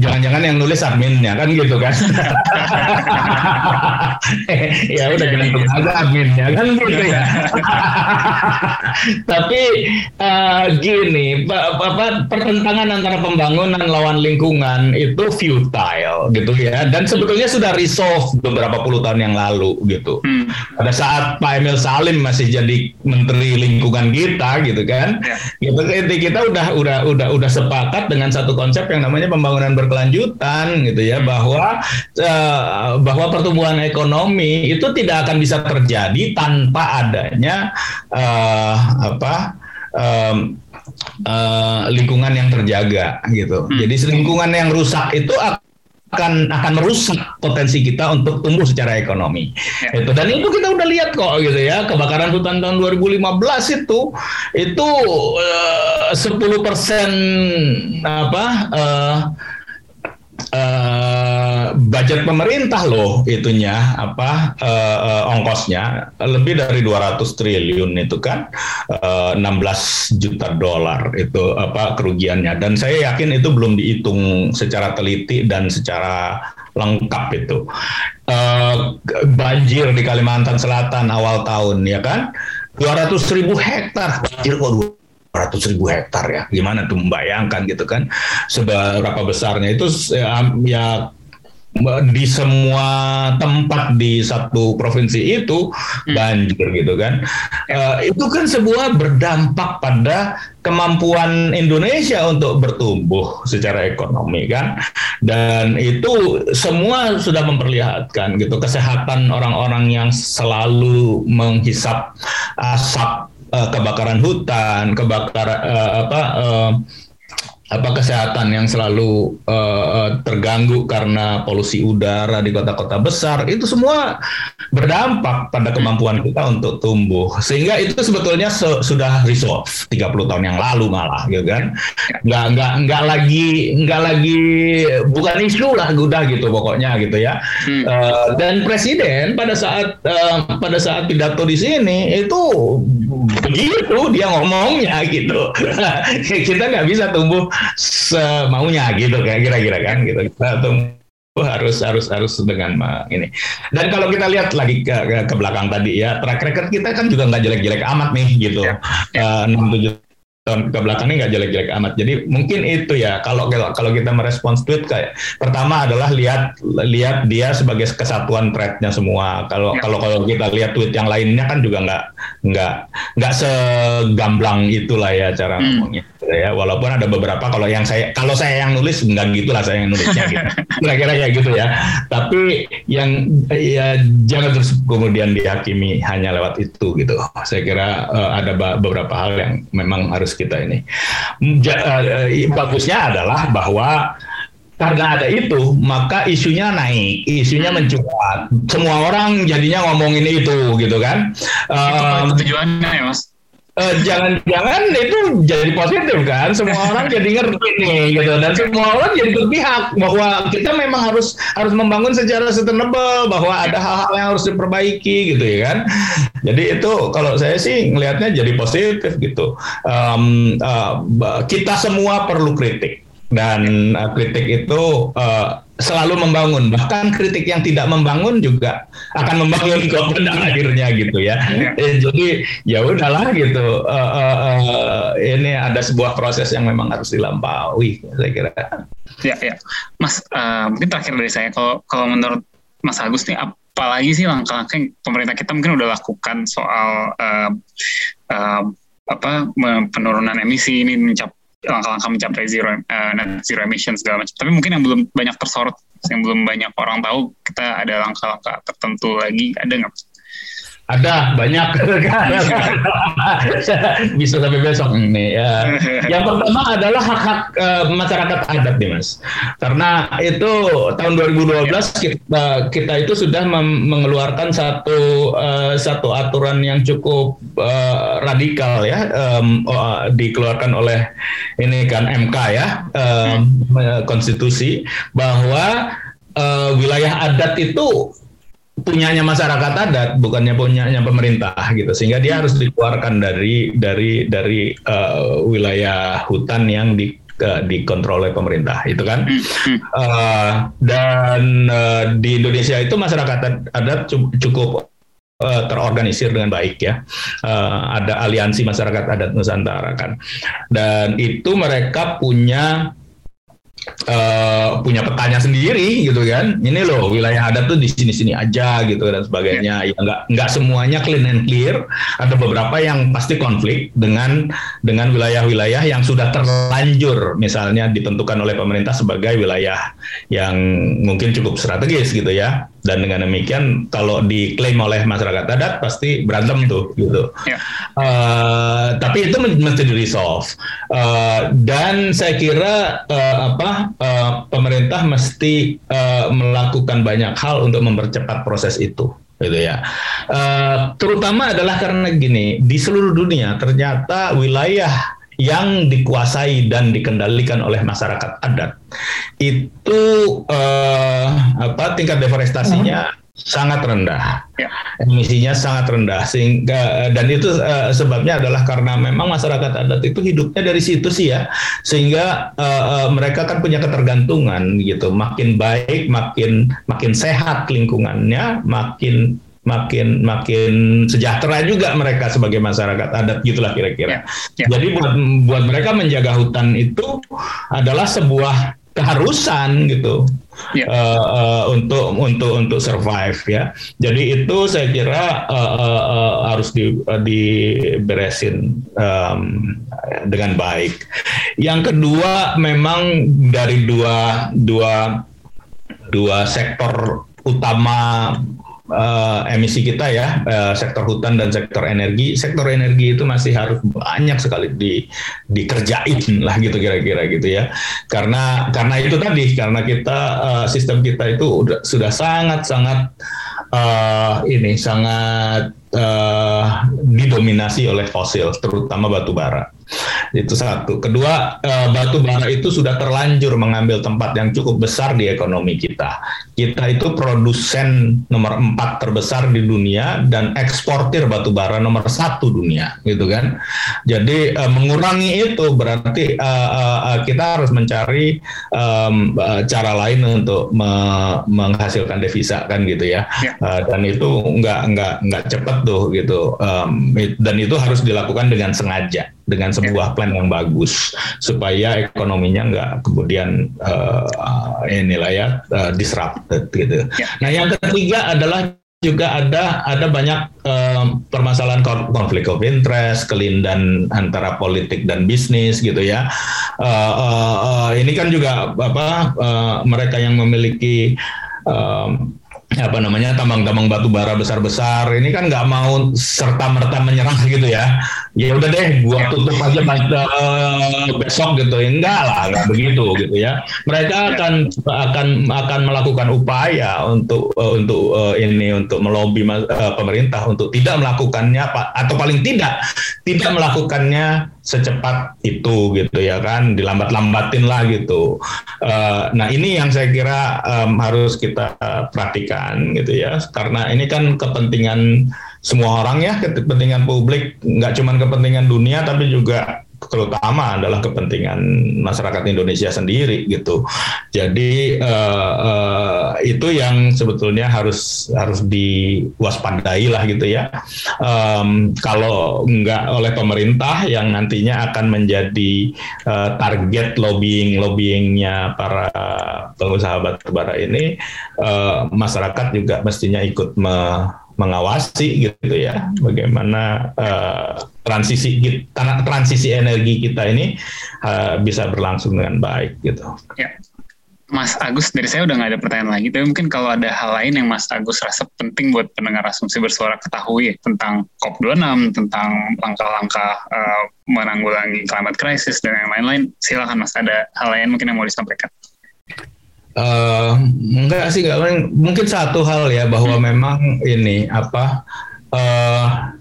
jangan-jangan uh, yang nulis adminnya kan gitu kan. ya udah jangan iya, iya. aja adminnya kan gitu ya. Tapi uh, gini, Pak apa pertentangan antara pembangunan lawan lingkungan itu futile gitu ya dan sebetulnya sudah resolve beberapa puluh tahun yang lalu gitu hmm. pada saat Pak Emil Salim masih jadi menteri lingkungan kita gitu kan ya. gitu kita udah udah udah udah sepakat dengan satu konsep yang namanya pembangunan berkelanjutan gitu ya hmm. bahwa uh, bahwa pertumbuhan ekonomi itu tidak akan bisa terjadi tanpa adanya uh, apa um, uh, lingkungan yang terjaga gitu. Hmm. Jadi lingkungan yang rusak itu akan akan merusak potensi kita untuk tumbuh secara ekonomi. Ya. Itu dan itu kita udah lihat kok gitu ya kebakaran hutan tahun 2015 itu itu uh, 10 persen apa uh, uh, budget pemerintah loh itunya apa uh, uh, ongkosnya. Lebih dari 200 triliun itu kan uh, 16 juta dolar itu apa kerugiannya. Dan saya yakin itu belum dihitung secara teliti dan secara lengkap itu. Uh, banjir di Kalimantan Selatan awal tahun ya kan? 200 ribu hektar. Banjir kok ratus ribu hektar ya. Gimana tuh? Membayangkan gitu kan? Seberapa besarnya? Itu ya, ya di semua tempat di satu provinsi itu hmm. banjir gitu kan. Uh, itu kan sebuah berdampak pada kemampuan Indonesia untuk bertumbuh secara ekonomi kan. Dan itu semua sudah memperlihatkan gitu kesehatan orang-orang yang selalu menghisap asap uh, kebakaran hutan, kebakaran uh, apa uh, apa kesehatan yang selalu uh, terganggu karena polusi udara di kota-kota besar? Itu semua berdampak pada kemampuan kita untuk tumbuh. Sehingga itu sebetulnya su sudah resolve 30 tahun yang lalu malah gitu kan? Nggak nggak nggak lagi nggak lagi bukan isu lah udah gitu pokoknya gitu ya. Hmm. uh, dan presiden pada saat uh, pada saat pidato di sini itu begitu dia ngomongnya gitu. Kita nggak bisa tumbuh semaunya gitu kayak kira-kira kan gitu kita tunggu harus harus harus dengan ini dan kalau kita lihat lagi ke, ke, ke belakang tadi ya track record kita kan juga nggak jelek-jelek amat nih gitu ya, ya. Uh, tahun ke belakang ini nggak jelek-jelek amat. Jadi mungkin itu ya kalau kalau kita merespons tweet kayak pertama adalah lihat lihat dia sebagai kesatuan threadnya semua. Kalau ya. kalau kalau kita lihat tweet yang lainnya kan juga nggak nggak nggak segamblang itulah ya cara hmm. ngomongnya ya. Walaupun ada beberapa kalau yang saya kalau saya yang nulis nggak gitulah saya yang nulisnya gitu. Kira-kira kayak gitu ya. Tapi yang ya jangan terus kemudian dihakimi hanya lewat itu gitu. Saya kira uh, ada beberapa hal yang memang harus kita ini. Ja, uh, bagusnya adalah bahwa karena ada itu, maka isunya naik, isunya mencuat. Semua orang jadinya ngomongin itu, gitu kan? Itu tujuannya ya, Mas? Uh, jangan-jangan itu jadi positif kan? Semua orang jadi ngerti nih gitu. Dan semua orang jadi berpihak bahwa kita memang harus harus membangun secara sustainable bahwa ada hal-hal yang harus diperbaiki gitu ya kan? Jadi itu kalau saya sih ngelihatnya jadi positif gitu. Um, uh, kita semua perlu kritik. Dan uh, kritik itu uh, selalu membangun. Bahkan kritik yang tidak membangun juga akan membangun kok pada akhirnya gitu ya. Eh, jadi ya udahlah gitu. Uh, uh, uh, ini ada sebuah proses yang memang harus dilampaui saya kira. Ya ya mas uh, mungkin terakhir dari saya kalau kalau menurut mas Agus nih apalagi sih langkah-langkah yang pemerintah kita mungkin udah lakukan soal uh, uh, apa penurunan emisi ini mencap langkah-langkah mencapai zero uh, net zero emission segala macam. Tapi mungkin yang belum banyak tersorot, yang belum banyak orang tahu, kita ada langkah-langkah tertentu lagi, ada nggak? Ada banyak bisa sampai besok ini. Ya. Yang pertama adalah hak-hak uh, masyarakat adat, nih mas. Karena itu tahun 2012 kita kita itu sudah mengeluarkan satu uh, satu aturan yang cukup uh, radikal ya, um, uh, dikeluarkan oleh ini kan MK ya, um, konstitusi bahwa uh, wilayah adat itu punyanya masyarakat adat bukannya punyanya pemerintah gitu. Sehingga dia harus dikeluarkan dari dari dari uh, wilayah hutan yang di uh, dikontrol oleh pemerintah itu kan? Uh, dan uh, di Indonesia itu masyarakat adat cukup uh, terorganisir dengan baik ya. Uh, ada aliansi masyarakat adat Nusantara kan. Dan itu mereka punya uh, punya petanya sendiri gitu kan. Ini loh wilayah adat tuh di sini sini aja gitu dan sebagainya. Ya nggak nggak semuanya clean and clear. Ada beberapa yang pasti konflik dengan dengan wilayah-wilayah yang sudah terlanjur. Misalnya ditentukan oleh pemerintah sebagai wilayah yang mungkin cukup strategis gitu ya dan dengan demikian kalau diklaim oleh masyarakat adat pasti berantem tuh gitu. Ya. Uh, tapi itu mesti di resolve uh, dan saya kira uh, apa uh, pemerintah mesti uh, melakukan banyak hal untuk mempercepat proses itu gitu ya. Uh, terutama adalah karena gini di seluruh dunia ternyata wilayah yang dikuasai dan dikendalikan oleh masyarakat adat. Itu uh, apa tingkat deforestasinya hmm. sangat rendah, ya. emisinya sangat rendah. Sehingga dan itu uh, sebabnya adalah karena memang masyarakat adat itu hidupnya dari situ sih ya. Sehingga uh, uh, mereka kan punya ketergantungan gitu. Makin baik makin makin sehat lingkungannya makin makin makin sejahtera juga mereka sebagai masyarakat adat gitulah kira-kira. Ya, ya. Jadi buat buat mereka menjaga hutan itu adalah sebuah keharusan gitu ya. uh, uh, untuk untuk untuk survive ya. Jadi itu saya kira uh, uh, uh, harus di, uh, diberesin um, dengan baik. Yang kedua memang dari dua dua dua sektor utama uh, emisi kita ya uh, sektor hutan dan sektor energi. Sektor energi itu masih harus banyak sekali di dikerjain lah gitu kira-kira gitu ya. Karena karena itu tadi karena kita uh, sistem kita itu udah sudah sangat sangat uh, ini sangat uh, didominasi oleh fosil terutama batu bara itu satu. Kedua, eh, batu bara itu sudah terlanjur mengambil tempat yang cukup besar di ekonomi kita. Kita itu produsen nomor empat terbesar di dunia dan eksportir batu bara nomor satu dunia, gitu kan. Jadi eh, mengurangi itu berarti eh, kita harus mencari cara lain untuk menghasilkan devisa kan gitu ya. ya. dan itu nggak nggak nggak cepat tuh gitu. dan itu harus dilakukan dengan sengaja dengan sebuah plan yang bagus supaya ekonominya nggak kemudian uh, inilah ya uh, disrupted gitu. Ya. Nah yang ketiga adalah juga ada ada banyak um, permasalahan konflik of interest, kelindan antara politik dan bisnis gitu ya. Uh, uh, uh, ini kan juga apa uh, mereka yang memiliki um, apa namanya tambang-tambang batu bara besar-besar. Ini kan nggak mau serta merta menyerah gitu ya. Ya udah deh gua tutup aja uh, besok gitu. Enggak lah nggak begitu gitu ya. Mereka akan akan akan melakukan upaya untuk uh, untuk uh, ini untuk melobi uh, pemerintah untuk tidak melakukannya atau paling tidak tidak melakukannya secepat itu gitu ya kan dilambat-lambatin lah gitu. Uh, nah ini yang saya kira um, harus kita perhatikan gitu ya karena ini kan kepentingan semua orang ya kepentingan publik nggak cuma kepentingan dunia tapi juga terutama adalah kepentingan masyarakat Indonesia sendiri gitu. Jadi uh, uh, itu yang sebetulnya harus harus diwaspadai lah gitu ya. Um, kalau nggak oleh pemerintah yang nantinya akan menjadi uh, target lobbying lobbyingnya para pengusaha batubara ini, uh, masyarakat juga mestinya ikut me mengawasi gitu ya bagaimana uh, transisi transisi energi kita ini uh, bisa berlangsung dengan baik gitu. Ya. Mas Agus dari saya udah nggak ada pertanyaan lagi, tapi mungkin kalau ada hal lain yang Mas Agus rasa penting buat pendengar asumsi bersuara ketahui tentang COP26, tentang langkah-langkah uh, menanggulangi climate crisis dan yang lain-lain, silakan Mas ada hal lain mungkin yang mau disampaikan. Uh, enggak sih, enggak. Mungkin satu hal ya bahwa hmm. memang ini apa uh,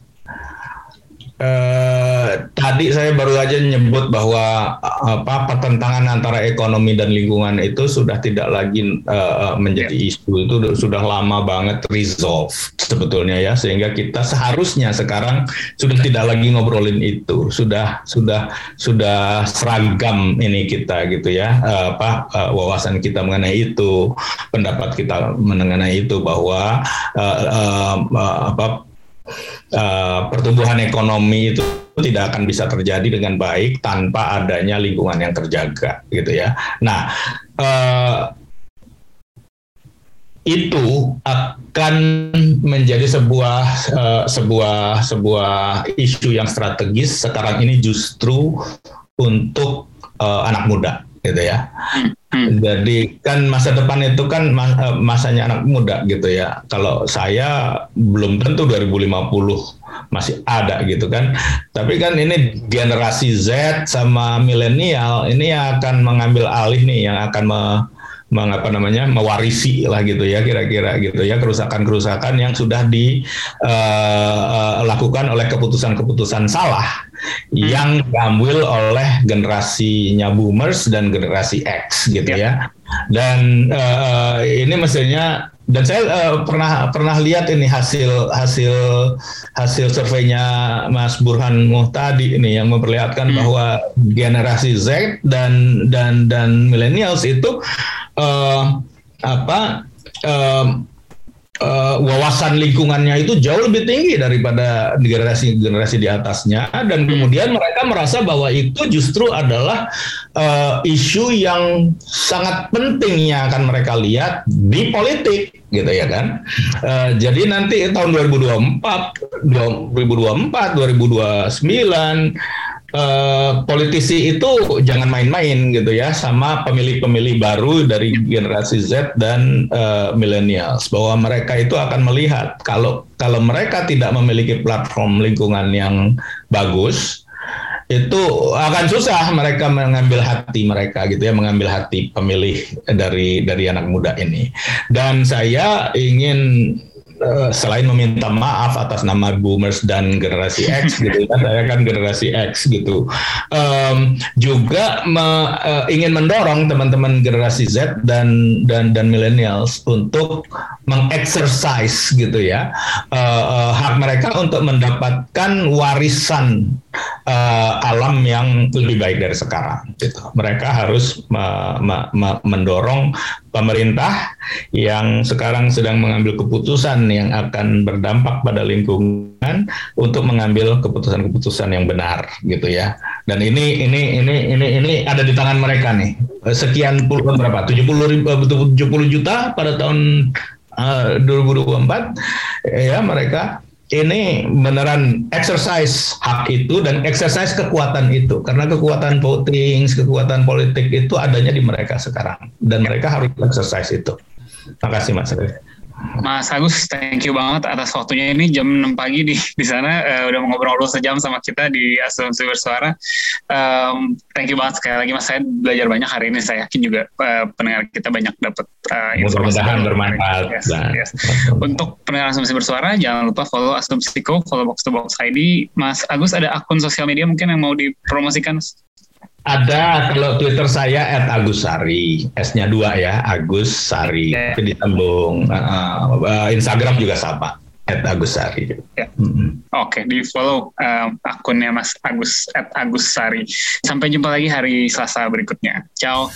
Eh, tadi saya baru aja nyebut bahwa apa pertentangan antara ekonomi dan lingkungan itu sudah tidak lagi uh, menjadi yeah. isu itu sudah lama banget resolve sebetulnya ya sehingga kita seharusnya sekarang sudah tidak lagi ngobrolin itu sudah sudah sudah seragam ini kita gitu ya uh, apa uh, wawasan kita mengenai itu pendapat kita mengenai itu bahwa uh, uh, uh, apa uh, pertumbuhan ekonomi itu tidak akan bisa terjadi dengan baik tanpa adanya lingkungan yang terjaga gitu ya. Nah, uh, itu akan menjadi sebuah uh, sebuah sebuah isu yang strategis sekarang ini justru untuk uh, anak muda gitu ya. Hmm. Jadi kan masa depan itu kan eh, masanya anak muda gitu ya. Kalau saya belum tentu 2050 masih ada gitu kan. Tapi kan ini generasi Z sama milenial ini akan mengambil alih nih yang akan me, mengapa namanya mewarisi lah gitu ya kira-kira gitu ya kerusakan-kerusakan yang sudah dilakukan uh, oleh keputusan-keputusan salah hmm. yang diambil oleh generasinya boomers dan generasi X gitu ya. ya. Dan uh, ini mestinya dan saya uh, pernah pernah lihat ini hasil hasil hasil surveinya Mas Burhan Muhtadi ini yang memperlihatkan hmm. bahwa generasi Z dan dan dan millennials itu uh, apa uh, uh, wawasan lingkungannya itu jauh lebih tinggi daripada generasi-generasi di atasnya dan hmm. kemudian mereka merasa bahwa itu justru adalah uh, isu yang sangat penting yang akan mereka lihat di politik gitu ya kan. Uh, jadi nanti tahun 2024, 2024, 2029 Uh, politisi itu jangan main-main gitu ya sama pemilih-pemilih baru dari generasi Z dan uh, millennials. Bahwa mereka itu akan melihat kalau kalau mereka tidak memiliki platform lingkungan yang bagus itu akan susah mereka mengambil hati mereka gitu ya mengambil hati pemilih dari dari anak muda ini. Dan saya ingin Eh, selain meminta maaf atas nama boomers dan generasi X gitu kan saya kan generasi X gitu. Um, juga me, uh, ingin mendorong teman-teman generasi Z dan dan dan millennials untuk mengexercise gitu ya uh, uh, hak mereka untuk mendapatkan warisan uh, alam yang lebih baik dari sekarang gitu mereka harus me, me, me, mendorong pemerintah yang sekarang sedang mengambil keputusan yang akan berdampak pada lingkungan untuk mengambil keputusan-keputusan yang benar gitu ya. Dan ini ini ini ini ini ada di tangan mereka nih. Sekian puluh berapa? 70 70 juta pada tahun uh, 2024 ya mereka ini beneran exercise hak itu dan exercise kekuatan itu karena kekuatan voting, kekuatan politik itu adanya di mereka sekarang dan mereka harus exercise itu. Terima kasih Mas. Mas Agus, thank you banget atas waktunya ini jam 6 pagi di di sana uh, udah ngobrol sejam sama kita di Asumsi Bersuara. Um, thank you banget sekali lagi Mas. Saya belajar banyak hari ini. Saya yakin juga uh, pendengar kita banyak dapat uh, informasi. Mudah-mudahan bermanfaat. Yes, yes. Untuk pendengar Asumsi Bersuara, jangan lupa follow Asumsiko, follow Box to Box ID. Mas Agus ada akun sosial media mungkin yang mau dipromosikan? Ada kalau Twitter saya at Agus Sari, S-nya dua ya, Agus Sari. Okay. Tapi disambung. Uh, uh, Instagram juga sama, at Agus Sari. Ya. Mm-hmm. Oke, okay, di follow uh, akunnya Mas Agus at Agus Sari. Sampai jumpa lagi hari Selasa berikutnya. Ciao.